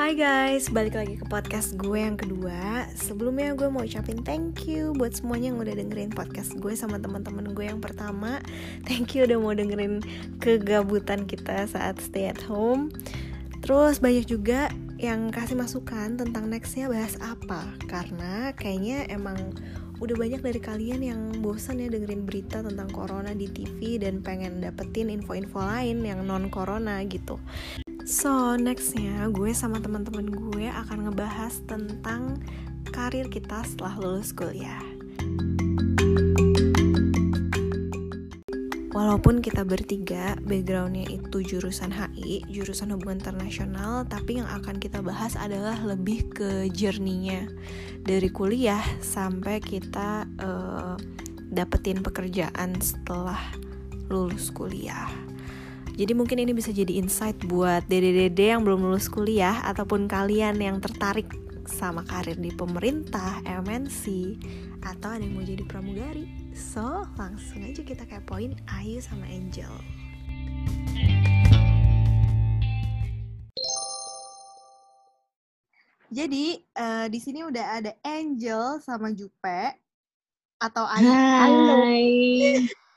Hai guys, balik lagi ke podcast gue yang kedua. Sebelumnya gue mau ucapin thank you buat semuanya yang udah dengerin podcast gue sama teman-teman gue yang pertama. Thank you udah mau dengerin kegabutan kita saat stay at home. Terus banyak juga yang kasih masukan tentang nextnya bahas apa Karena kayaknya emang udah banyak dari kalian yang bosan ya dengerin berita tentang corona di TV dan pengen dapetin info-info lain yang non corona gitu. So nextnya gue sama teman-teman gue akan ngebahas tentang karir kita setelah lulus kuliah. Walaupun kita bertiga backgroundnya itu jurusan HI, jurusan hubungan internasional, tapi yang akan kita bahas adalah lebih ke journey-nya dari kuliah sampai kita uh, dapetin pekerjaan setelah lulus kuliah. Jadi mungkin ini bisa jadi insight buat dede-dede yang belum lulus kuliah ataupun kalian yang tertarik sama karir di pemerintah, MNC, atau ada yang mau jadi pramugari. So, langsung aja kita kepoin Ayu sama Angel. Jadi uh, di sini udah ada Angel sama Jupe atau Ayu. Hai.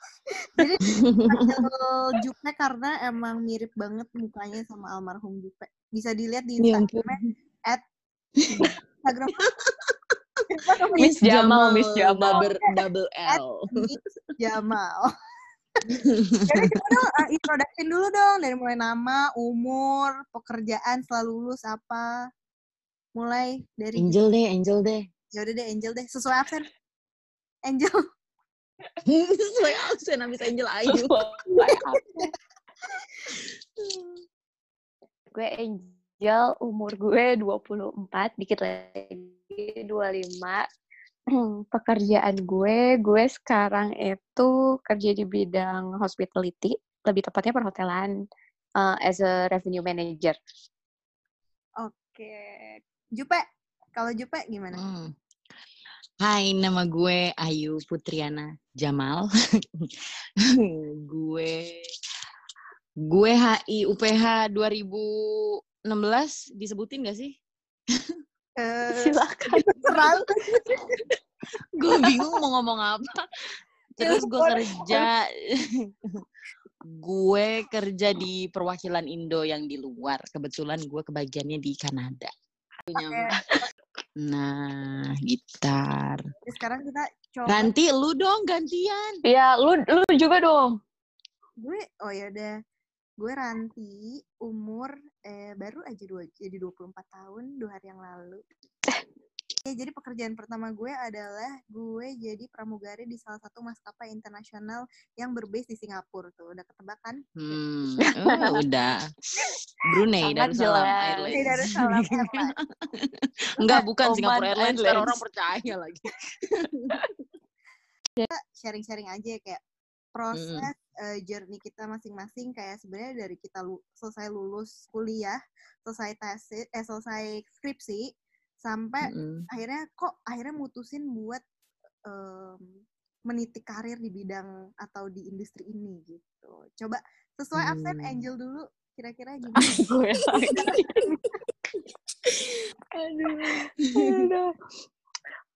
Jadi Jupe karena emang mirip banget mukanya sama almarhum Jupe. Bisa dilihat di Ya Instagramnya at Instagram Miss Jamal, Miss Jamal. double, double L. Miss Jamal. Jadi coba dong uh, introduction dulu dong dari mulai nama, umur, pekerjaan setelah lulus apa. Mulai dari Angel deh, Angel deh. Ya udah deh Angel deh, sesuai absen. Angel. Sesuai absen habis Angel Ayu. gue Angel, umur gue 24, dikit lagi 25. Pekerjaan gue, gue sekarang itu kerja di bidang hospitality, lebih tepatnya perhotelan uh, as a revenue manager. Oke. Jupe, kalau Jupe gimana? Hmm. Hai, nama gue Ayu Putriana Jamal. gue gue HI UPH 2016 disebutin gak sih? Uh, Silakan. terlalu. gue bingung mau ngomong apa. Terus gue kerja gue kerja di perwakilan Indo yang di luar. Kebetulan gue kebagiannya di Kanada. Nah, gitar. Sekarang kita coba Ganti lu dong gantian. Ya, lu lu juga dong. gue oh ya udah gue Ranti umur eh baru aja dua jadi 24 tahun dua hari yang lalu ya jadi pekerjaan pertama gue adalah gue jadi pramugari di salah satu maskapai internasional yang berbase di Singapura tuh udah ketebak kan Hmm, oh, udah. Brunei Darussalam jelas. Airlines. Darussalam Airlines. Enggak, bukan Oman Singapore Airlines. Biar Airlines. orang percaya lagi. sharing-sharing aja kayak proses eh, journey kita masing-masing kayak sebenarnya dari kita lu- selesai lulus kuliah selesai tesis eh selesai skripsi sampai Mm-mm. akhirnya kok akhirnya mutusin buat em, meniti karir di bidang atau di industri ini gitu. Coba sesuai absen Hmm. Angel dulu kira-kira gimana? aduh, aduh.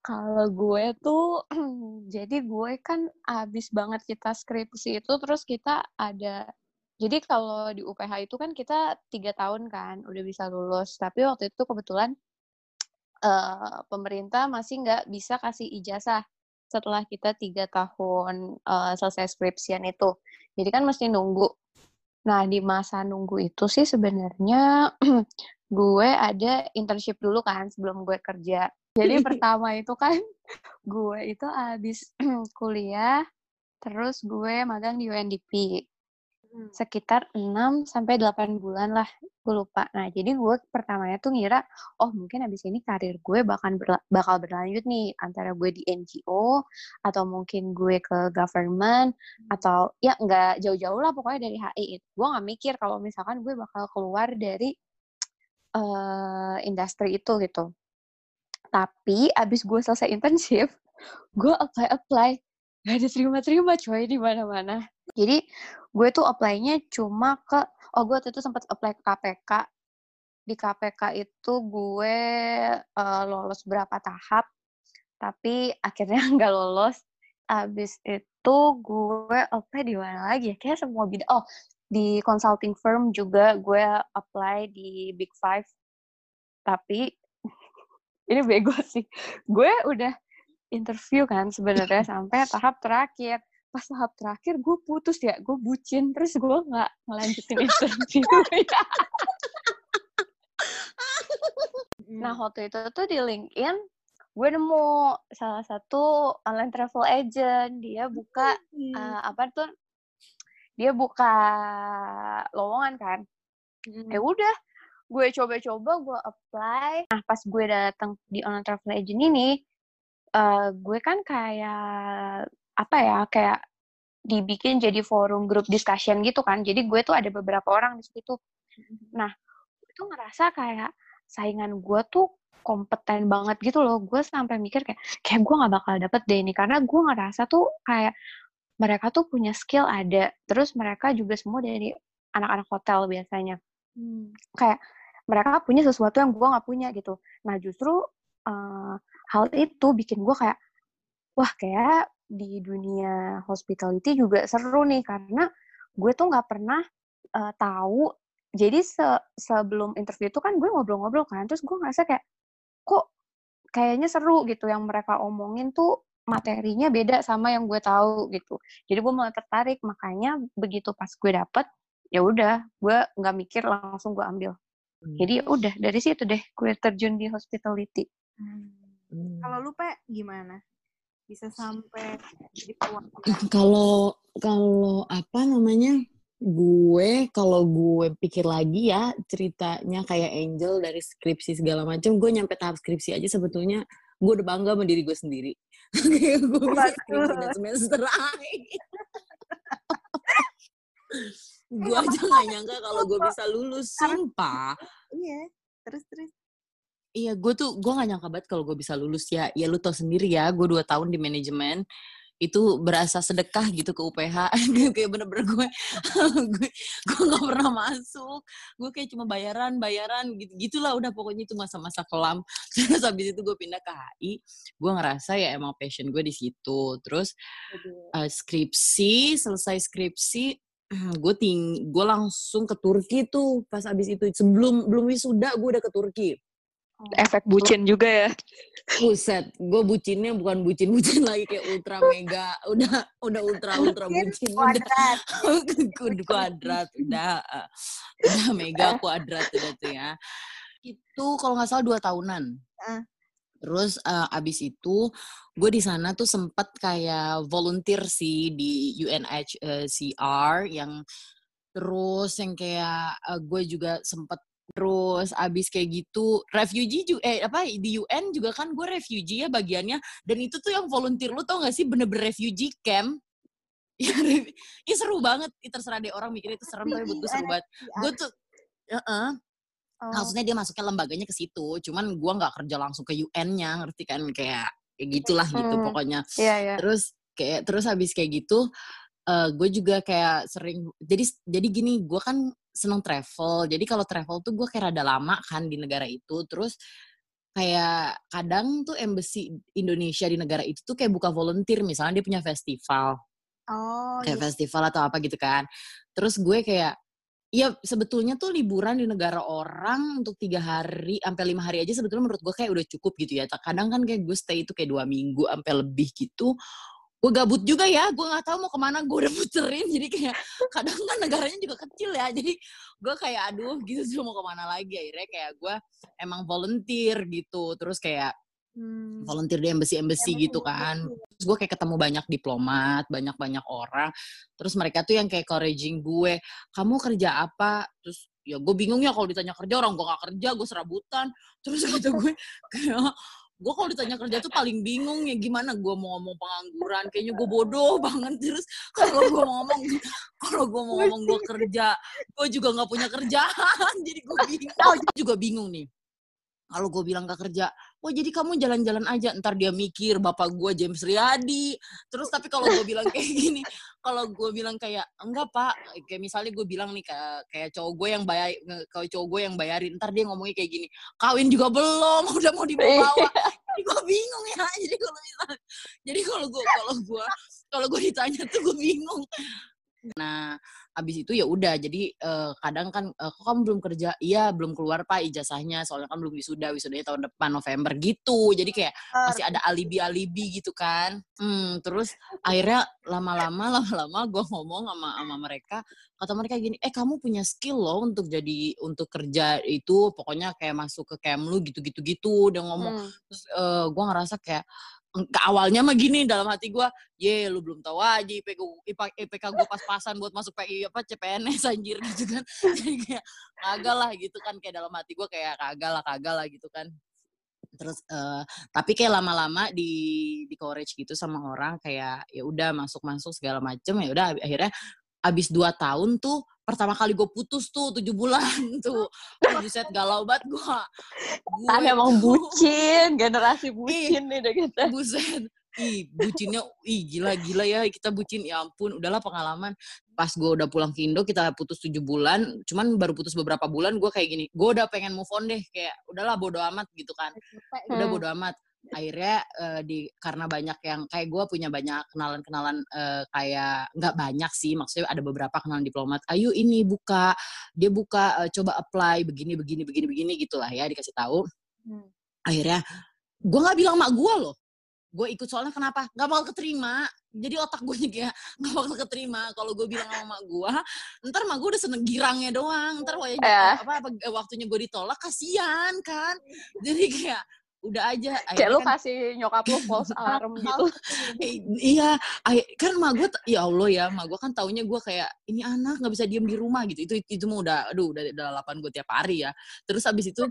Kalau gue tuh, jadi gue kan abis banget kita skripsi itu, terus kita ada, jadi kalau di UPH itu kan kita tiga tahun kan, udah bisa lulus. Tapi waktu itu kebetulan eh, pemerintah masih nggak bisa kasih ijazah setelah kita tiga tahun eh, selesai skripsian itu. Jadi kan mesti nunggu. Nah, di masa nunggu itu sih sebenarnya gue ada internship dulu kan sebelum gue kerja. Jadi pertama itu kan gue itu abis kuliah, terus gue magang di UNDP. Hmm. Sekitar 6 sampai 8 bulan lah, gue lupa. Nah, jadi gue pertamanya tuh ngira, oh mungkin abis ini karir gue bakal berla- bakal berlanjut nih antara gue di NGO atau mungkin gue ke government atau ya nggak jauh-jauh lah pokoknya dari HI. Gue nggak mikir kalau misalkan gue bakal keluar dari eh industri itu gitu. Tapi abis gue selesai internship, gue apply apply gak diterima-terima coy di mana-mana. Jadi gue tuh apply-nya cuma ke oh gue waktu itu sempat apply ke KPK di KPK itu gue uh, lolos berapa tahap, tapi akhirnya nggak lolos. Abis itu gue apply di mana lagi ya? Kayak semua bidang. Oh, di consulting firm juga gue apply di Big Five. Tapi ini bego sih. Gue udah interview kan sebenarnya sampai tahap terakhir. Pas tahap terakhir gue putus ya, gue bucin terus gue nggak ngelanjutin interview. nah waktu itu tuh di LinkedIn gue nemu salah satu online travel agent. Dia buka uh, apa tuh? Dia buka lowongan kan. Hmm. ya udah gue coba-coba gue apply. Nah pas gue datang di online travel agent ini uh, gue kan kayak apa ya kayak dibikin jadi forum group discussion gitu kan. Jadi gue tuh ada beberapa orang di situ. Nah itu ngerasa kayak saingan gue tuh kompeten banget gitu loh. Gue sampai mikir kayak kayak gue nggak bakal dapet deh ini. Karena gue ngerasa tuh kayak mereka tuh punya skill ada. Terus mereka juga semua dari anak-anak hotel biasanya. Hmm. kayak mereka punya sesuatu yang gue nggak punya gitu. Nah justru uh, hal itu bikin gue kayak wah kayak di dunia hospitality juga seru nih karena gue tuh nggak pernah uh, tahu jadi se sebelum interview itu kan gue ngobrol-ngobrol kan terus gue ngerasa kayak kok kayaknya seru gitu yang mereka omongin tuh materinya beda sama yang gue tahu gitu. Jadi gue mulai tertarik, makanya begitu pas gue dapet, ya udah, gue nggak mikir langsung gue ambil. Hmm. Jadi ya udah dari situ deh gue terjun di hospitality. Hmm. Hmm. Kalau lu pe gimana? Bisa sampai jadi Kalau kalau apa namanya? Gue kalau gue pikir lagi ya ceritanya kayak Angel dari skripsi segala macam, gue nyampe tahap skripsi aja sebetulnya gue udah bangga sama diri gue sendiri. Kayak gue bisa skripsi semester akhir. Gue aja gak nyangka kalau gue bisa lulus sumpah. iya terus terus Iya, gue tuh gue gak nyangka banget kalau gue bisa lulus ya. Ya lu tau sendiri ya, gue dua tahun di manajemen itu berasa sedekah gitu ke UPH kayak bener-bener gue gue gue nggak pernah masuk. Gue kayak cuma bayaran bayaran gitu gitulah udah pokoknya itu masa-masa kelam. Terus habis itu gue pindah ke HI gue ngerasa ya emang passion gue di situ. Terus uh, skripsi selesai skripsi gue ting gue langsung ke Turki tuh pas habis itu. Sebelum belum wisuda gue udah ke Turki efek bucin juga ya. Buset, gue bucinnya bukan bucin-bucin lagi kayak ultra mega, udah udah ultra ultra bucin, kuadrat, udah kuadrat, udah udah mega kuadrat udah tuh ya. Itu kalau nggak salah dua tahunan. Uh. Terus uh, abis itu gue di sana tuh sempet kayak volunteer sih di UNHCR yang terus yang kayak uh, gue juga sempet terus abis kayak gitu refugee juga eh apa di UN juga kan gue refugee ya bagiannya dan itu tuh yang volunteer lu tau gak sih bener-bener refugee camp ya, ya seru banget ya, terserah deh orang mikir itu serem tapi buat gue seru banget gue tuh uh -uh. Oh. Maksudnya dia masuknya lembaganya ke situ, cuman gue nggak kerja langsung ke UN-nya, ngerti kan kayak kayak gitulah gitu hmm. pokoknya. Yeah, yeah. Terus kayak terus habis kayak gitu, uh, gue juga kayak sering jadi jadi gini, gue kan seneng travel. Jadi kalau travel tuh gue kayak rada lama kan di negara itu. Terus kayak kadang tuh embassy Indonesia di negara itu tuh kayak buka volunteer. Misalnya dia punya festival. Oh, kayak iya. festival atau apa gitu kan. Terus gue kayak Ya sebetulnya tuh liburan di negara orang untuk tiga hari sampai lima hari aja sebetulnya menurut gue kayak udah cukup gitu ya. Kadang kan kayak gue stay itu kayak dua minggu sampai lebih gitu gue gabut juga ya gue nggak tahu mau ke mana gue udah puterin. Jadi kayak kadang kan negaranya juga kecil ya. Jadi gue kayak aduh gitu sih mau ke mana lagi? Akhirnya kayak gue emang volunteer gitu. Terus kayak hmm. volunteer di embassy embassy gitu kan. Terus gue kayak ketemu banyak diplomat banyak banyak orang. Terus mereka tuh yang kayak encouraging gue kamu kerja apa? Terus ya gue bingung ya kalau ditanya kerja orang gue gak kerja gue serabutan. Terus kata gue kayak gue kalau ditanya kerja tuh paling bingung ya gimana gue mau ngomong pengangguran kayaknya gue bodoh banget terus kalau gue ngomong kalau gue mau ngomong gue kerja gue juga nggak punya kerjaan jadi gue bingung. Oh, juga bingung nih kalau gue bilang gak kerja, wah jadi kamu jalan-jalan aja. Ntar dia mikir bapak gue James Riyadi. Terus tapi kalau gue bilang kayak gini, kalau gue bilang kayak enggak pak, kayak misalnya gue bilang nih kayak, kayak cowok gue yang bayar, kalau cowok gue yang bayarin, ntar dia ngomongnya kayak gini, kawin juga belum, udah mau dibawa. jadi gue bingung ya. Jadi kalau misalnya, jadi kalau gue kalau gue kalau gue ditanya tuh gue bingung. Nah, habis itu ya udah. Jadi uh, kadang kan uh, kok kamu belum kerja? Iya, belum keluar Pak ijazahnya. Soalnya kan belum wisuda, wisudanya tahun depan November gitu. Jadi kayak masih ada alibi-alibi gitu kan. Hmm, terus akhirnya lama-lama lama-lama gue ngomong sama sama mereka, kata mereka gini, "Eh, kamu punya skill loh untuk jadi untuk kerja itu, pokoknya kayak masuk ke Kemlu gitu-gitu gitu." Dia ngomong. Hmm. Terus uh, gue ngerasa kayak ke awalnya mah gini dalam hati gue, ye lu belum tahu aja IPK, IPK gue pas-pasan buat masuk PI apa CPNS anjir gitu kan. Jadi kayak kagak lah gitu kan kayak dalam hati gue kayak kagak lah kagak lah gitu kan. Terus uh, tapi kayak lama-lama di di courage gitu sama orang kayak ya udah masuk-masuk segala macem ya udah akhirnya abis dua tahun tuh pertama kali gue putus tuh tujuh bulan tuh. Oh, buset galau banget gue kan emang bucin generasi bucin nih deh kita. buset. Ih bucinnya ih gila gila ya kita bucin. Ya ampun udahlah pengalaman. Pas gue udah pulang ke Indo kita putus tujuh bulan cuman baru putus beberapa bulan gue kayak gini gue udah pengen move on deh kayak udahlah bodo amat gitu kan. Udah hmm. bodo amat akhirnya uh, di karena banyak yang kayak gue punya banyak kenalan-kenalan uh, kayak nggak banyak sih maksudnya ada beberapa kenalan diplomat ayo ini buka dia buka uh, coba apply begini begini begini begini gitulah ya dikasih tahu. Hmm. akhirnya gue nggak bilang mak gue loh. Gue ikut soalnya kenapa? Nggak bakal keterima. Jadi otak gue juga nggak bakal keterima. Kalau gue bilang sama mak gue ntar mak gue udah seneng girangnya doang. Ntar wajahnya eh. apa, apa waktunya gue ditolak kasihan kan? Jadi kayak udah aja kayak lu kan, kasih nyokap lu false alarm gitu. Iya kan mak gue ya allah ya mak gue kan taunya gue kayak ini anak nggak bisa diem di rumah gitu. Itu itu mah udah aduh udah delapan gue tiap hari ya. Terus habis itu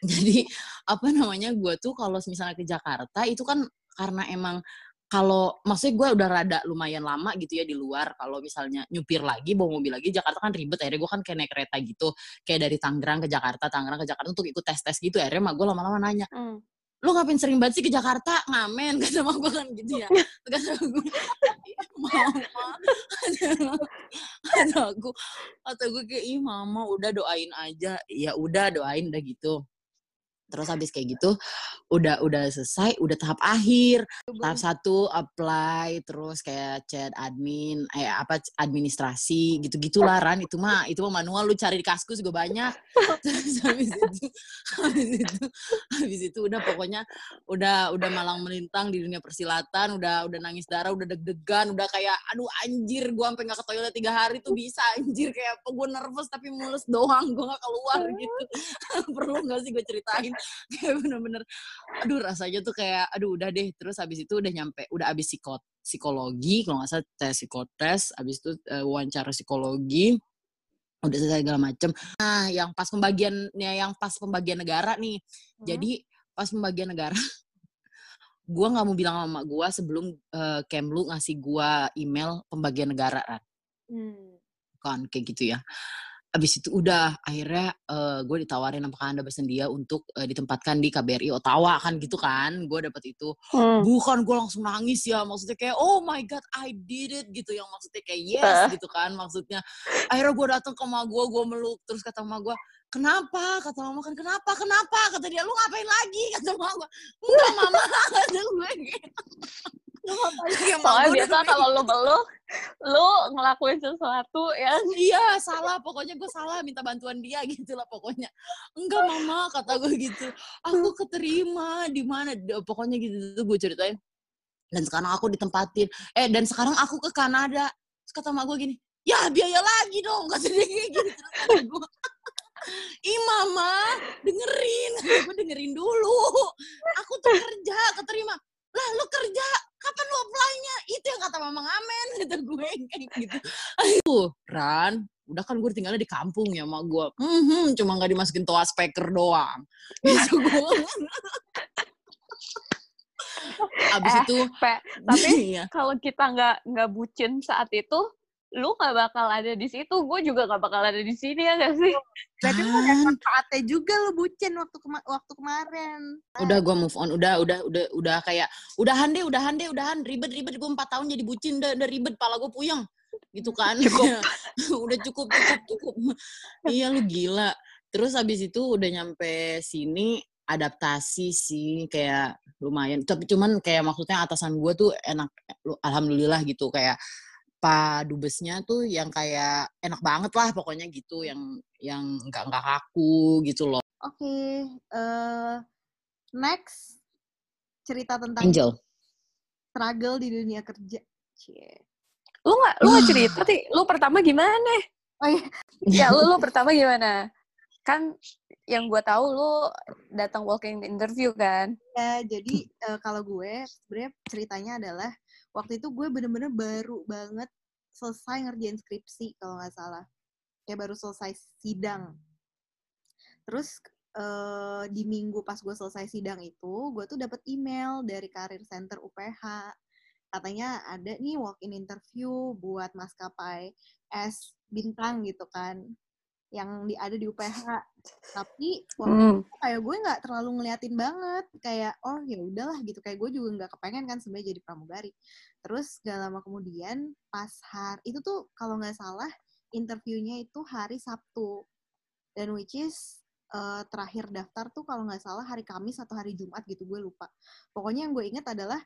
jadi apa namanya gue tuh kalau misalnya ke Jakarta itu kan karena emang kalau maksudnya gue udah rada lumayan lama gitu ya di luar kalau misalnya nyupir lagi bawa mobil lagi Jakarta kan ribet akhirnya gue kan kayak naik kereta gitu. Kayak dari Tangerang ke Jakarta Tangerang ke Jakarta untuk ikut tes tes gitu akhirnya mah gue lama-lama nanya mm. lu ngapain sering banget sih ke Jakarta? Ngamen kata mah gue kan gitu ya. Kata gue mama kata aku kata gue kayak ih mama udah doain aja. Ya udah doain udah gitu terus habis kayak gitu udah udah selesai udah tahap akhir. Tahap satu apply terus kayak chat admin eh apa administrasi gitu gitulah ran. Itu mah itu mah manual lu cari di kaskus juga banyak. Terus habis itu habis itu habis itu udah pokoknya udah udah malang melintang di dunia persilatan udah udah nangis darah udah deg-degan udah kayak aduh anjir gua sampai nggak ke toilet tiga hari tuh bisa anjir. Kayak gua nervous tapi mulus doang gua nggak keluar gitu. Perlu nggak sih gue ceritain kayak bener-bener aduh rasanya tuh kayak aduh udah deh terus habis itu udah nyampe udah habis psikot psikologi kalau nggak salah tes psikotes habis itu uh, wawancara psikologi udah selesai segala macem nah yang pas pembagiannya yang pas pembagian negara nih hmm. jadi pas pembagian negara gue nggak mau bilang sama gue sebelum uh, Kemlu ngasih gue email pembagian negara kan hmm. kan kayak gitu ya abis itu udah akhirnya uh, gue ditawarin apakah anda bersedia untuk uh, ditempatkan di KBRI Ottawa kan gitu kan. Gue dapet itu. Hmm. bukan gue langsung nangis ya maksudnya kayak oh my god I did it gitu yang maksudnya kayak yes uh. gitu kan maksudnya. Akhirnya gue datang ke mama gue gue meluk terus kata mama gue kenapa? Kata mama kan kenapa? Kenapa? Kata dia lu ngapain lagi? Kata mama gue enggak mama. Kata gue Soalnya biasa kalau lu belum, lu ngelakuin sesuatu ya. Iya, salah. Pokoknya gue salah minta bantuan dia gitu lah pokoknya. Enggak mama, kata gue gitu. Aku keterima di mana? Pokoknya gitu gue ceritain. Dan sekarang aku ditempatin. Eh, dan sekarang aku ke Kanada. Terus kata mak gue gini, ya biaya lagi dong. Kata dia gitu. Terus kata gue, Ih mama, dengerin. Gue dengerin dulu. Aku tuh kerja, keterima. Lah lu kerja, kapan lu apply-nya? Itu yang kata Mama Ngamen, kata gue kayak gitu. Ayo, Ran, udah kan gue tinggalnya di kampung ya sama gue. Hmm, hmm, cuma nggak dimasukin toa speaker doang. Gitu gue. Abis eh, itu, Pe, tapi iya. kalau kita nggak nggak bucin saat itu, lu gak bakal ada di situ, gue juga gak bakal ada di sini ya gak sih? Berarti lu ada Kan. manfaatnya juga lu bucin waktu kema- waktu kemarin. Udah gue move on, udah udah udah udah kayak udahan deh, udahan deh, udahan ribet ribet gue empat tahun jadi bucin, udah, udah ribet, pala gue puyeng gitu kan. udah cukup cukup cukup. iya lu gila. Terus habis itu udah nyampe sini adaptasi sih kayak lumayan. Tapi cuman kayak maksudnya atasan gue tuh enak, lu- alhamdulillah gitu kayak Pak Dubesnya tuh yang kayak enak banget lah pokoknya gitu yang yang nggak nggak kaku gitu loh. Oke, eh next cerita tentang Angel. struggle di dunia kerja. Cie. Lu gak, lu gak cerita sih, lu pertama gimana? Oh iya, Ya lu, lu pertama gimana? Kan yang gue tahu lu datang walking interview kan? ya, jadi eh, kalau gue sebenarnya ceritanya adalah waktu itu gue bener-bener baru banget selesai ngerjain skripsi kalau nggak salah. Kayak baru selesai sidang. Terus eh, di minggu pas gue selesai sidang itu, gue tuh dapat email dari Karir Center UPH. Katanya ada nih walk-in interview buat maskapai S bintang gitu kan, yang di, ada di UPH. Tapi waktu Hmm. itu kayak gue nggak terlalu ngeliatin banget, kayak oh ya udahlah gitu, kayak gue juga nggak kepengen kan sebenarnya jadi pramugari. Terus gak lama kemudian pas hari itu tuh kalau nggak salah interviewnya itu hari Sabtu dan which is eh, terakhir daftar tuh kalau nggak salah hari Kamis atau hari Jumat gitu gue lupa. Pokoknya yang gue inget adalah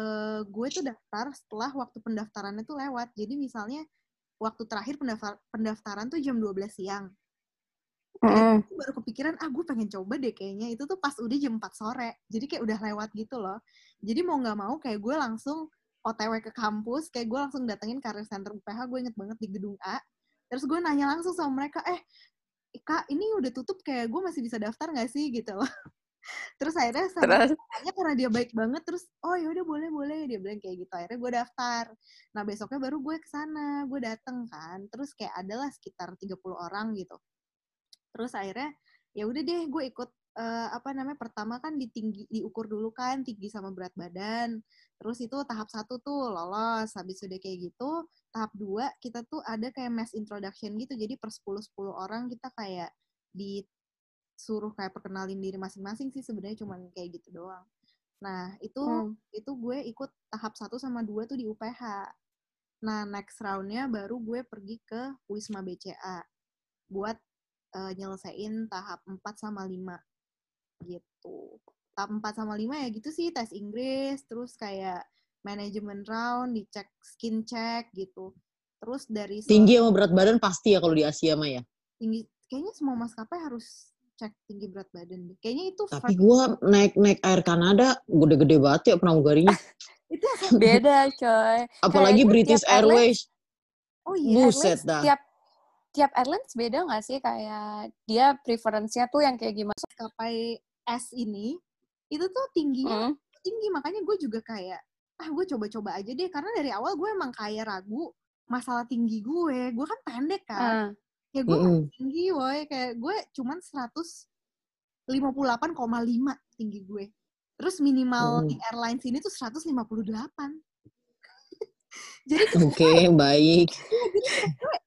eh, gue tuh daftar setelah waktu pendaftarannya tuh lewat. Jadi misalnya waktu terakhir pendaftar pendaftaran tuh jam 12 siang. Mm. Aku baru kepikiran, ah gue pengen coba deh kayaknya. Itu tuh pas udah jam 4 sore. Jadi kayak udah lewat gitu loh. Jadi mau nggak mau kayak gue langsung OTW ke kampus, kayak gue langsung datengin Career Center UPH, gue inget banget di gedung A. Terus gue nanya langsung sama mereka, eh Kak, ini udah tutup kayak gue masih bisa daftar nggak sih gitu loh. Terus akhirnya sama Terus? Karena dia baik banget terus oh ya udah boleh boleh dia bilang kayak gitu. Akhirnya gue daftar. Nah besoknya baru gue ke sana gue dateng kan. Terus kayak adalah sekitar 30 orang gitu. Terus akhirnya ya udah deh gue ikut eh, apa namanya pertama kan ditinggi diukur dulu kan tinggi sama berat badan. Terus itu tahap satu tuh lolos habis udah kayak gitu. Tahap dua kita tuh ada kayak mass introduction gitu. Jadi per 10 10 orang kita kayak disuruh kayak perkenalin diri masing-masing sih sebenarnya cuman kayak gitu doang nah itu Hmm. itu gue ikut tahap 1 sama 2 tuh di UPH. Nah, next round-nya baru gue pergi ke Wisma BCA buat eh, nyelesain tahap 4 sama 5 gitu. Tahap 4 sama 5 ya gitu sih, tes Inggris, terus kayak manajemen round, dicek skin check gitu. Terus dari Tinggi sama berat badan pasti ya kalau di Asia mah ya. tinggi kayaknya semua maskapai harus cek tinggi berat badan deh. Kayaknya itu Tapi first- gua naik naik Air Kanada gede-gede banget ya pramugarinya. itu Beda coy. Apalagi Kayaknya British Airways. oh iya, Buset Airlines, dah. tiap tiap airlines beda nggak sih kayak dia preference-nya tuh yang kayak gimana? maskapai S ini itu tuh tingginya Hmm. tinggi makanya gue juga kayak ah gue coba-coba aja deh karena dari awal gue emang kayak ragu masalah tinggi gue gue kan pendek kan Ah. Ya gue Mm-mm. nggak tinggi woy kayak gue cuman 158,5 tinggi gue terus minimal Mm. di airlines ini tuh 158 jadi Oke, baik.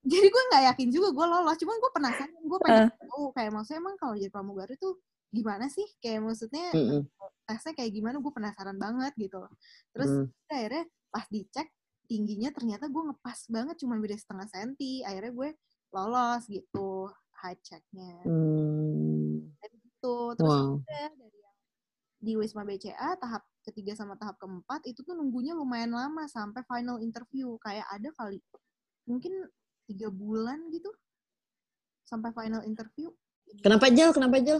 jadi gue nggak yakin juga gue lolos cuman gue penasaran gue pengen tahu kayak maksudnya emang kalau jadi pramugari tuh gimana sih kayak maksudnya Mm-mm. tesnya kayak gimana gue penasaran banget gitu loh terus Mm. akhirnya pas dicek tingginya ternyata gue ngepas banget cuma beda setengah senti akhirnya gue lolos gitu high checknya Hmm. gitu terus Wow. udah dari yang di Wisma BCA tahap ketiga sama tahap keempat itu tuh nunggunya lumayan lama sampai final interview kayak ada kali mungkin tiga bulan gitu sampai final interview Kenapa Jel? Kenapa Jel?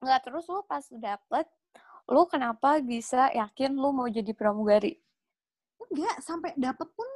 Nggak terus lu pas dapet, lu kenapa bisa yakin lu mau jadi pramugari? enggak sampai dapet pun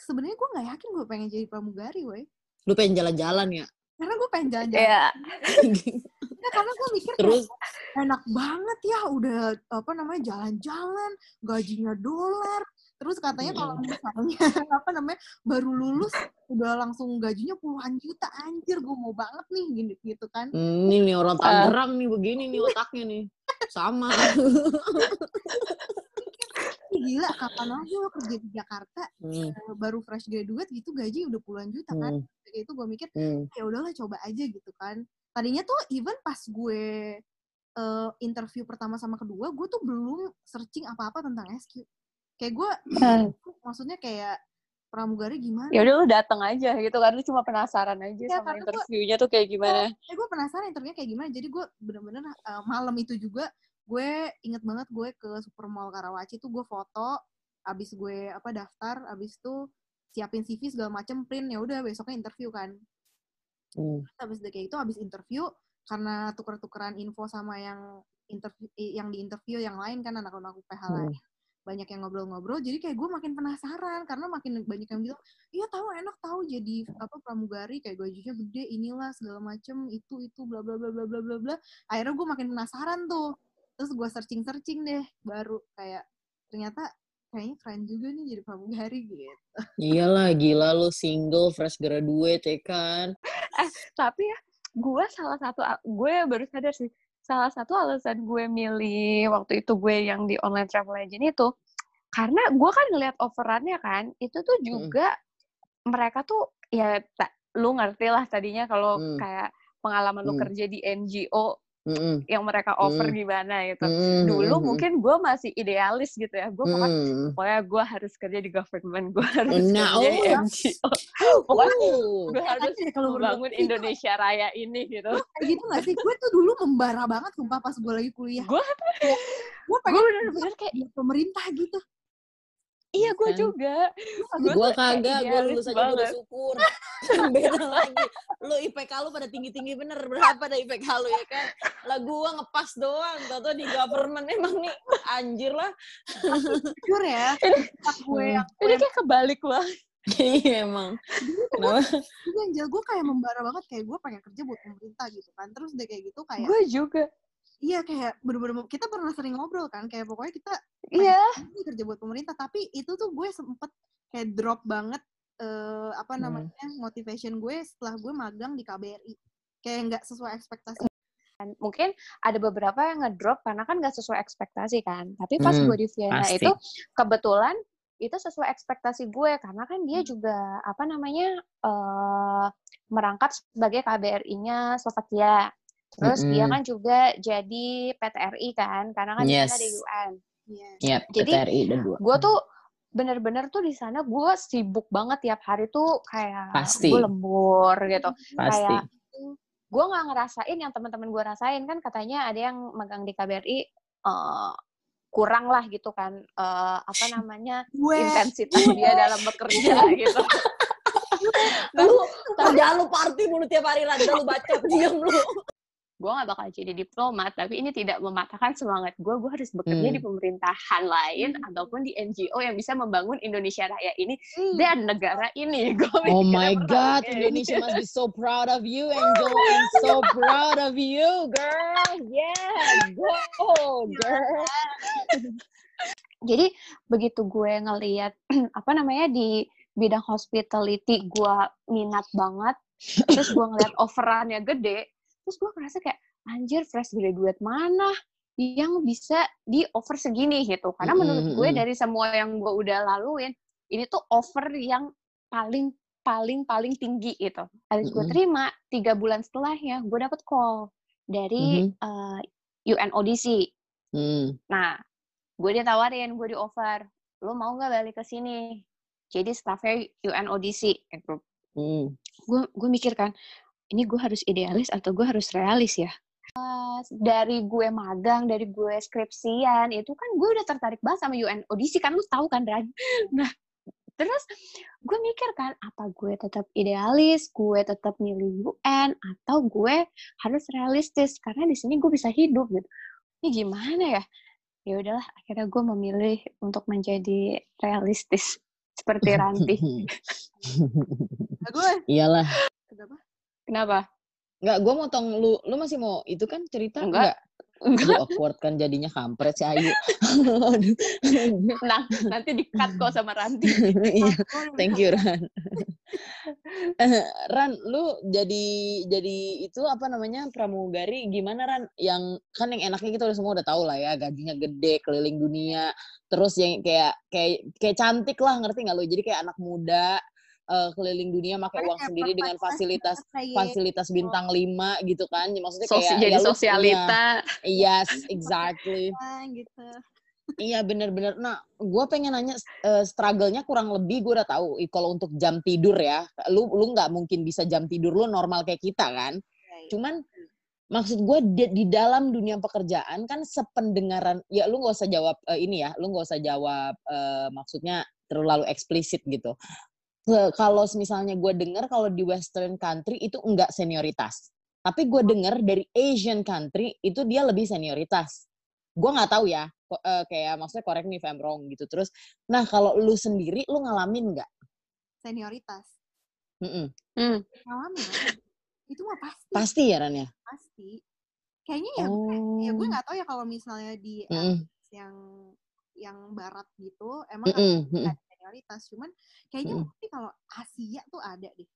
sebenarnya gue nggak yakin gue pengen jadi pramugari woi Lu pengen jalan-jalan ya? karena gue pengen jalan-jalan Iya. Ya, karena gue mikir Terus kayak enak banget ya udah apa namanya jalan-jalan gajinya dolar terus katanya kalau misalnya apa namanya baru lulus udah langsung gajinya puluhan juta anjir gue mau banget nih gini gitu kan Hmm, ini nih orang Tangerang nih begini nih otaknya nih. Sama. Gila kapan lagi lo kerja di Jakarta Hmm, eh, baru fresh graduate gitu gaji udah puluhan juta kan? Hmm, itu gue mikir hmm. ya udahlah coba aja gitu kan. Tadinya tuh even pas gue eh, interview pertama sama kedua gue tuh belum searching apa-apa tentang SQ kayak gue Hmm. maksudnya kayak pramugari gimana? Ya udah lu datang aja gitu kan lu cuma penasaran aja Ya, sama gua- interviewnya tuh kayak gimana. Eh gue penasaran interviewnya kayak gimana. Jadi gue bener-bener eh, malam itu juga gue inget banget gue ke supermall Karawaci tuh gue foto abis gue apa daftar abis itu siapin CV segala macem print ya udah besoknya interview kan Hmm. habis udah kayak itu habis interview karena tuker-tukeran info sama yang interview eh, yang di interview yang lain kan anak-anak UPH Hmm. lain banyak yang ngobrol-ngobrol jadi kayak gue makin penasaran karena makin banyak yang bilang iya tahu enak tahu jadi apa pramugari kayak gajinya gede inilah segala macem itu itu bla bla bla bla bla bla bla akhirnya gue makin penasaran tuh terus gue searching searching deh baru kayak ternyata kayaknya keren juga nih jadi pramugari gitu Iyalah, gila lu single, fresh graduate, ya kan? tapi ya gue salah satu gue baru sadar sih salah satu alasan gue milih waktu itu gue yang di online travel agent itu karena gue kan ngeliat offerannya kan itu tuh juga mereka tuh ya lu ngerti lah tadinya kalau Hmm. kayak pengalaman lu Hmm. kerja di NGO Mm-mm. yang mereka offer Hmm. gimana gitu Mm-mm, dulu mungkin gue masih idealis gitu ya gue pokoknya Mm. pokoknya gue harus kerja di government gue harus Nah, kerja di oh. NGO pokoknya Uh. gue harus Katanya kalau membangun itu- Indonesia Raya ini gitu kayak gitu gak sih gue tuh dulu membara banget sumpah pas gue lagi kuliah Gue- gue gue pengen bener-bener kayak di pemerintah gitu iya gue Kan? juga Gua Gue kagak, gue lulus aja gue bersyukur. Beda lagi. Lu IPK lu pada tinggi-tinggi bener. Berapa dah IPK lu ya kan? Lah gue ngepas doang. Tau-tau di government emang nih. Anjir lah. jujur ya pas gue Hmm. yang ini kayak kebalik banget Iya emang. Kenapa? gue Angel gue kayak membara banget kayak gue pengen kerja buat pemerintah gitu kan terus udah kayak gitu kayak gue juga iya kayak bener-bener kita pernah sering ngobrol kan kayak pokoknya kita iya ini kerja buat pemerintah tapi itu tuh gue sempet kayak drop banget eh, apa Hmm. namanya motivation gue setelah gue magang di KBRI kayak nggak sesuai ekspektasi kan. mungkin ada beberapa yang ngedrop karena kan gak sesuai ekspektasi kan tapi pas Hmm, gue di Vienna pasti. itu kebetulan itu sesuai ekspektasi gue karena kan dia juga apa namanya eh merangkap sebagai KBRI-nya Slovakia terus dia Mm-mm. kan juga jadi PTRI kan karena kan di sana ada Yes. UN Iya. Yap, Jadi, PTRI dan dua. gue tuh bener-bener tuh di sana gue sibuk banget tiap hari tuh kayak Pasti. gue lembur gitu Pasti. kayak gue nggak ngerasain yang teman-teman gue rasain kan katanya ada yang magang di KBRI eh, kurang lah gitu kan eh, apa namanya gue intensitas dia dalam bekerja gitu Lu kerjaan lu party mulu tiap hari Randa lu bacot diam lu. Gue gak bakal jadi diplomat tapi ini tidak mematahkan semangat gue gue harus bekerja Hmm. di pemerintahan lain ataupun di NGO yang bisa membangun Indonesia Raya ini dan negara ini gue Oh my God, Indonesia must be so proud of you, Angel. I'm so proud of you, girl. Yeah, go, girl. jadi begitu gue ngeliat apa namanya di bidang hospitality gue minat banget terus gue ngeliat offerannya gede terus gue ngerasa kayak anjir fresh graduate mana yang bisa di offer segini gitu karena menurut gue dari semua yang gue udah laluin ini tuh offer yang paling paling paling tinggi gitu habis gue Mm-mm. terima tiga bulan setelahnya gue dapet call dari eh, UNODC Hmm. Nah, gue ditawarin, gue di offer, lo mau nggak balik ke sini? Jadi staffnya UNODC. Hmm. Gue gue mikir kan, ini gue harus idealis atau gue harus realis ya? Dari gue magang, dari gue skripsian, itu kan gue udah tertarik banget sama UNODC, kan lu tahu kan, Ran? Nah, terus gue mikir kan, apa gue tetap idealis, gue tetap milih UN, atau gue harus realistis, karena di sini gue bisa hidup gitu. Ini gimana ya? Ya udahlah, akhirnya gue memilih untuk menjadi realistis seperti Ranti. Gue Iyalah. Kenapa? Enggak, gue motong lu. Lu masih mau itu kan cerita? Enggak. Enggak. Aduh, awkward kan jadinya kampret si Ayu. Aduh. Nah, nanti di-cut kok sama Ranti. Iya, thank you Ran. Ran, lu jadi jadi itu apa namanya pramugari gimana Ran? Yang kan yang enaknya kita udah semua udah tahu lah ya, gajinya gede, keliling dunia, terus yang kayak kayak kayak cantik lah, ngerti nggak lu? Jadi kayak anak muda uh, keliling dunia pakai uang sendiri dengan fasilitas fasilitas bintang lima gitu kan. Maksudnya kayak Sosi, jadi ya sosialita. iya, Yes, exactly. gitu Iya bener-bener. Nah, gue pengen nanya eh, struggle-nya kurang lebih gue udah tahu. Kalau untuk jam tidur ya, lu lu nggak mungkin bisa jam tidur lu normal kayak kita kan. Cuman maksud gue di, di dalam dunia pekerjaan kan sependengaran. Ya lu nggak usah jawab eh, ini ya. Lu nggak usah jawab eh, maksudnya terlalu eksplisit gitu. Kalau misalnya gue dengar kalau di Western country itu enggak senioritas. Tapi gue dengar dari Asian country itu dia lebih senioritas. Gue nggak tahu ya, eh, kayak maksudnya correct me if I'm wrong gitu. Terus, nah kalau lu sendiri, lu ngalamin nggak? senioritas Mm-mm. Hmm. ngalamin lah. itu mah pasti Pasti ya Ran ya? pasti kayaknya ya Oh. ya gue nggak tahu ya kalau misalnya di Mm-mm. LS yang yang barat gitu emang nggak ada senioritas cuman kayaknya pasti kalau Asia tuh ada deh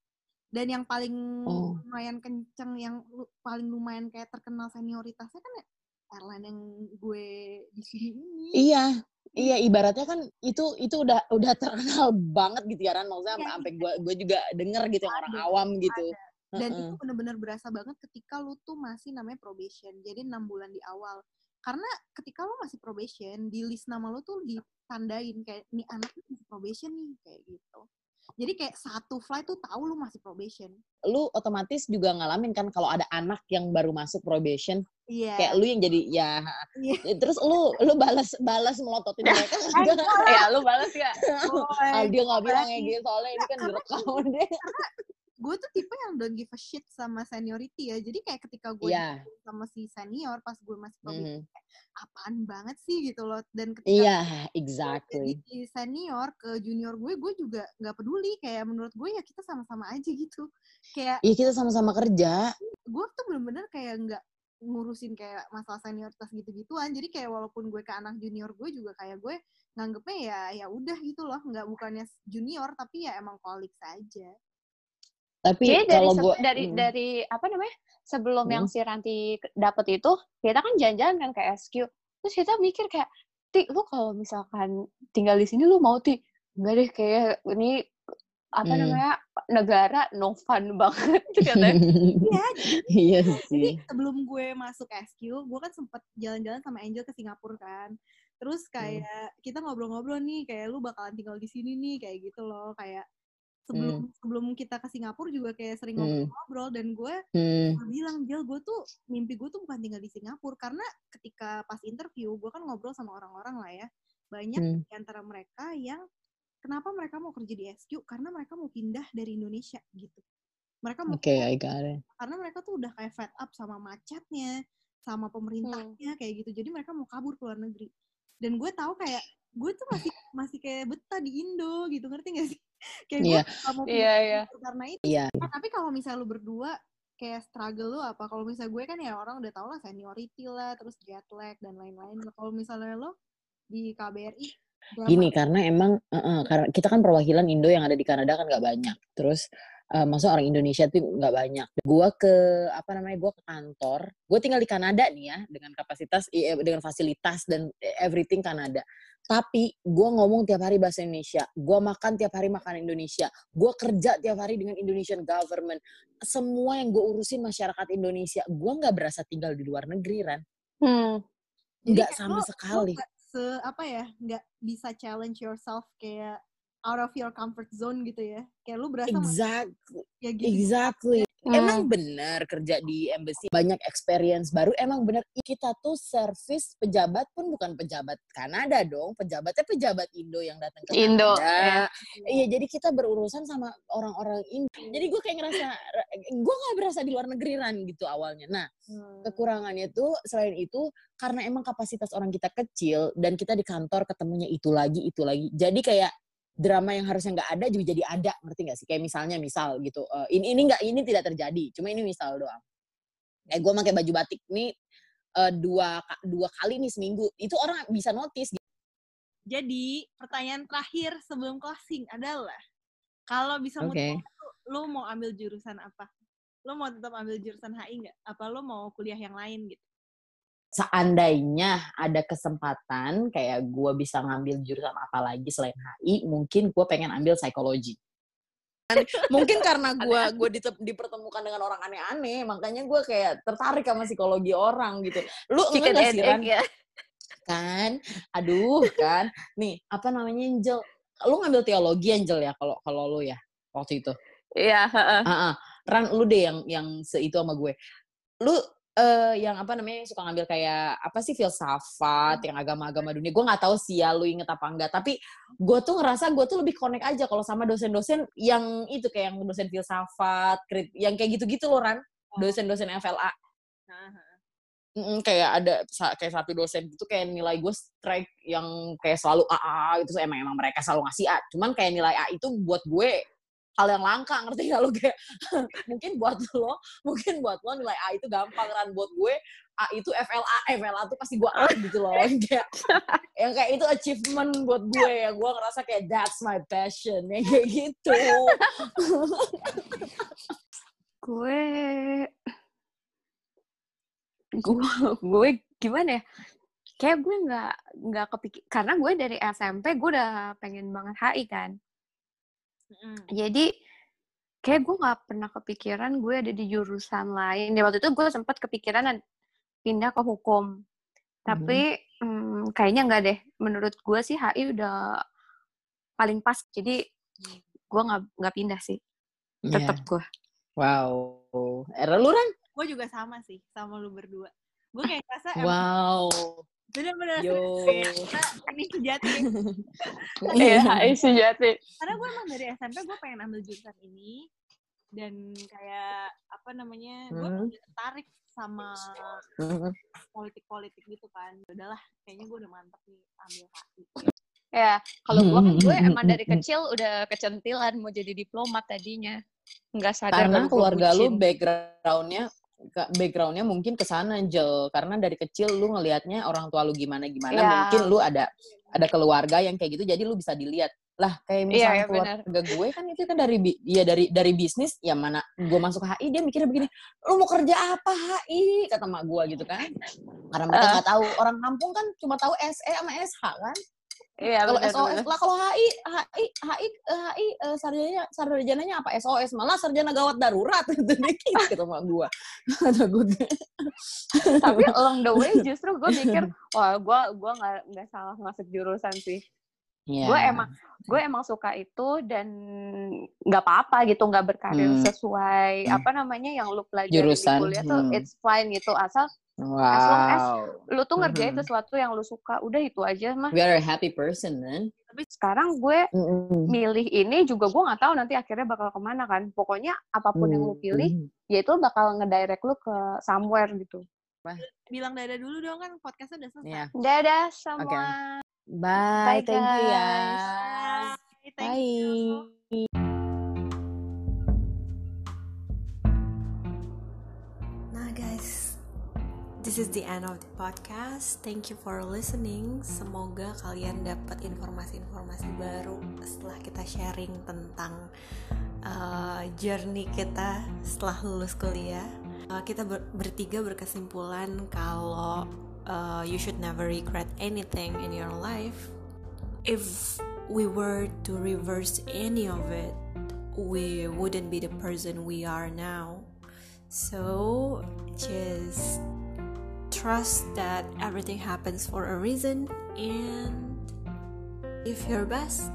dan yang paling Oh. lumayan kenceng yang lu- paling lumayan kayak terkenal senioritasnya kan ya airline yang gue di sini ini Iya, iya ibaratnya kan itu itu udah udah terkenal banget gitu ya Ran. Maksudnya Iya, sampai gue gue juga denger gitu yang orang Ada, awam gitu. dan Heeh. itu bener-bener berasa banget ketika lu tuh masih namanya probation jadi enam bulan di awal karena ketika lu masih probation di list nama lu tuh ditandain kayak nih anak masih probation nih kayak gitu jadi kayak satu flight tuh tahu lu masih probation Lu otomatis juga ngalamin kan kalau ada anak yang baru masuk probation, iya kayak lu yang jadi ya Iya. terus lu lu balas balas melototin mereka enggak? ya lu balas gak? Ah, dia nggak bilang apalagi. kayak gitu soalnya ini kan direkam deh. Gue tuh tipe yang don't give a shit sama seniority ya jadi kayak ketika gue Iya. ditanya sama si senior pas gue masih probation Mhm. kayak, apaan banget sih gitu loh dan ketika Iya, gue exactly. jadi senior ke junior gue gue juga nggak peduli kayak menurut gue ya kita sama-sama aja gitu kayak Iya kita sama-sama kerja. gue tuh bener-bener kayak nggak ngurusin kayak masalah senioritas gitu-gituan jadi kayak walaupun gue ke anak junior gue juga kayak gue nganggepnya ya ya udah gitu loh nggak bukannya junior tapi ya emang kolik saja Tapi Jadi dari kalau se- gue dari dari apa namanya? Sebelum Hmm. yang si Ranti dapet itu, kita kan jalan-jalan kan ke SQ. Terus kita mikir kayak, Ti, lu kalau misalkan tinggal di sini lu mau Ti? Enggak deh, kayak ini apa Hmm. namanya negara no fun banget katanya. iya iya jadi sih. sebelum gue masuk SQ gue kan sempet jalan-jalan sama Angel ke Singapura kan terus kayak kita ngobrol-ngobrol nih kayak lu bakalan tinggal di sini nih kayak gitu loh kayak sebelum sebelum kita ke Singapura juga kayak sering Hmm. ngobrol-ngobrol dan gue Hmm. bilang Jel gue tuh mimpi gue tuh bukan tinggal di Singapura karena ketika pas interview gue kan ngobrol sama orang-orang lah ya banyak Hmm. di antara mereka yang kenapa mereka mau kerja di SQ karena mereka mau pindah dari Indonesia gitu mereka mau keluar I got it. karena mereka tuh udah kayak fed up sama macetnya sama pemerintahnya kayak gitu jadi mereka mau kabur ke luar negeri dan gue tahu kayak gue tuh masih masih kayak betah di Indo gitu ngerti gak sih kayak gue Iya. Iya, iya. karena itu Iya. Nah, tapi kalau misalnya lu berdua kayak struggle lu apa? Kalau misalnya gue kan ya orang udah tau lah seniority lah, terus jet lag dan lain-lain. Kalau misalnya lo di KBRI drama. Gini karena emang eh, eh, karena kita kan perwakilan Indo yang ada di Kanada kan nggak banyak. Terus eh maksud orang Indonesia tuh nggak banyak. Gua ke apa namanya? Gua ke kantor. Gue tinggal di Kanada nih ya dengan kapasitas eh, dengan fasilitas dan everything Kanada. Tapi gue ngomong tiap hari bahasa Indonesia. Gue makan tiap hari makan Indonesia. Gue kerja tiap hari dengan Indonesian government. Semua yang gue urusin masyarakat Indonesia. Gue nggak berasa tinggal di luar negeri, Ran. Hmm. Nggak sama lo- sekali. Lo gak se apa ya, nggak bisa challenge yourself kayak out of your comfort zone gitu ya. Kayak lu berasa masih Exactly. kayak gitu. Exactly. Hmm. Emang benar kerja di embassy banyak experience baru. Emang benar kita tuh service pejabat pun bukan pejabat Kanada dong. Pejabatnya pejabat Indo yang datang ke Indo, Kanada. Iya, jadi kita berurusan sama orang-orang Indo. Jadi gue kayak ngerasa gue nggak berasa di luar negeri ran gitu awalnya. Nah, Hmm. kekurangannya tuh selain itu karena emang kapasitas orang kita kecil dan kita di kantor ketemunya itu lagi itu lagi. Jadi kayak drama yang harusnya nggak ada juga jadi ada ngerti nggak sih? Kayak misalnya misal gitu eh, ini ini nggak ini tidak terjadi cuma ini misal doang. Kayak gue pakai baju batik nih eh, dua dua kali nih seminggu itu orang bisa notice Jadi pertanyaan terakhir sebelum closing adalah kalau bisa waktu, lo mau ambil jurusan apa? Lo mau tetap ambil jurusan HI nggak? Apa lo mau kuliah yang lain gitu seandainya ada kesempatan kayak gue bisa ngambil jurusan apa lagi selain HI, mungkin gue pengen ambil psikologi. mungkin karena gue gue dipertemukan dengan orang aneh-aneh, makanya gue kayak tertarik sama psikologi orang gitu. Lu enggak sih Ran? Ya. Kan, aduh kan. Nih apa namanya Angel? Lu ngambil teologi Angel ya kalau kalau lu ya waktu itu. Iya. Uh, uh. Ran lu deh yang yang seitu sama gue. Lu uh, yang apa namanya suka ngambil kayak apa sih filsafat yang agama-agama dunia. Gue nggak tahu sih ya lu inget apa enggak. Tapi gue tuh ngerasa gue tuh lebih connect aja kalau sama dosen-dosen yang itu kayak yang dosen filsafat yang kayak gitu-gitu loh Ran. Oh. dosen-dosen FLA Mm, kayak ada kayak satu dosen itu kayak nilai gue strike yang kayak selalu AA gitu. Emang emang mereka selalu ngasih A cuman kayak nilai A itu buat gue hal yang langka ngerti gak lo kayak mungkin buat lo mungkin buat lo nilai A itu gampang kan buat gue A itu FLA FLA tuh pasti gue A gitu loh. Kayak yang kayak itu achievement buat gue ya. Gue ngerasa kayak that's my passion ya kayak gitu. Gue gue gue gimana ya? Kayak gue nggak nggak kepikir karena gue dari SMP gue udah pengen banget HI kan Mm. Jadi kayak gue nggak pernah kepikiran gue ada di jurusan lain. Ya waktu itu gue sempat kepikiran pindah ke hukum. Tapi mm. hmm, kayaknya nggak deh. Menurut gue sih HI udah paling pas. Jadi gue nggak nggak pindah sih. Tetap yeah. gue. Wow. Era lu kan? Gue juga sama sih, sama lu berdua. Gue kayak rasa Wow. Bener-bener ini sejati. Iya, ini sejati. Karena gue emang dari SMP gue pengen ambil jurusan ini dan kayak apa namanya gue hmm. tertarik sama hmm. politik-politik gitu kan. Ya udahlah, kayaknya gue udah mantep nih ambil HI. Ya, kalau gue kan gue emang dari kecil udah kecentilan mau jadi diplomat tadinya. Enggak sadar Karena keluarga lu backgroundnya backgroundnya mungkin ke sana Angel karena dari kecil lu ngelihatnya orang tua lu gimana gimana yeah. mungkin lu ada ada keluarga yang kayak gitu jadi lu bisa dilihat lah kayak iya, misalnya yeah, yeah, keluarga bener. gue kan itu kan dari ya dari dari bisnis ya mana gue masuk HI dia mikirnya begini lu mau kerja apa HI kata mak gue gitu kan karena mereka nggak uh. tahu orang kampung kan cuma tahu SE sama SH kan Iya, kalau SOS lah kalau HI HI HI HI uh, sarjananya sarjananya apa SOS malah sarjana gawat darurat itu dikit gitu sama gue tapi along the way justru gue mikir wah gue gue nggak nggak salah masuk jurusan sih yeah. gue emang gue emang suka itu dan nggak apa-apa gitu nggak berkarir hmm. sesuai hmm. apa namanya yang lu pelajari jurusan di kuliah hmm. tuh it's fine gitu asal Wow. As long as lu tuh ngerjain mm-hmm. sesuatu yang lu suka, udah itu aja mah. We are a happy person, man. Tapi sekarang gue mm-hmm. milih ini juga gue nggak tahu nanti akhirnya bakal ke mana kan. Pokoknya apa pun mm-hmm. yang lu pilih, ya itu bakal ngedirect lu ke somewhere gitu. Bilang dadah dulu dong kan podcastnya udah selesai. Yeah. Dadah semua. Okay. Bye, Bye thank you ya. Bye. Thank Bye. You. This is the end of the podcast. Thank you for listening. Semoga kalian dapat informasi-informasi baru setelah kita sharing tentang uh, journey kita setelah lulus kuliah. Uh, kita ber bertiga berkesimpulan kalau uh, you should never regret anything in your life. If we were to reverse any of it, we wouldn't be the person we are now. So just trust that everything happens for a reason. And give your best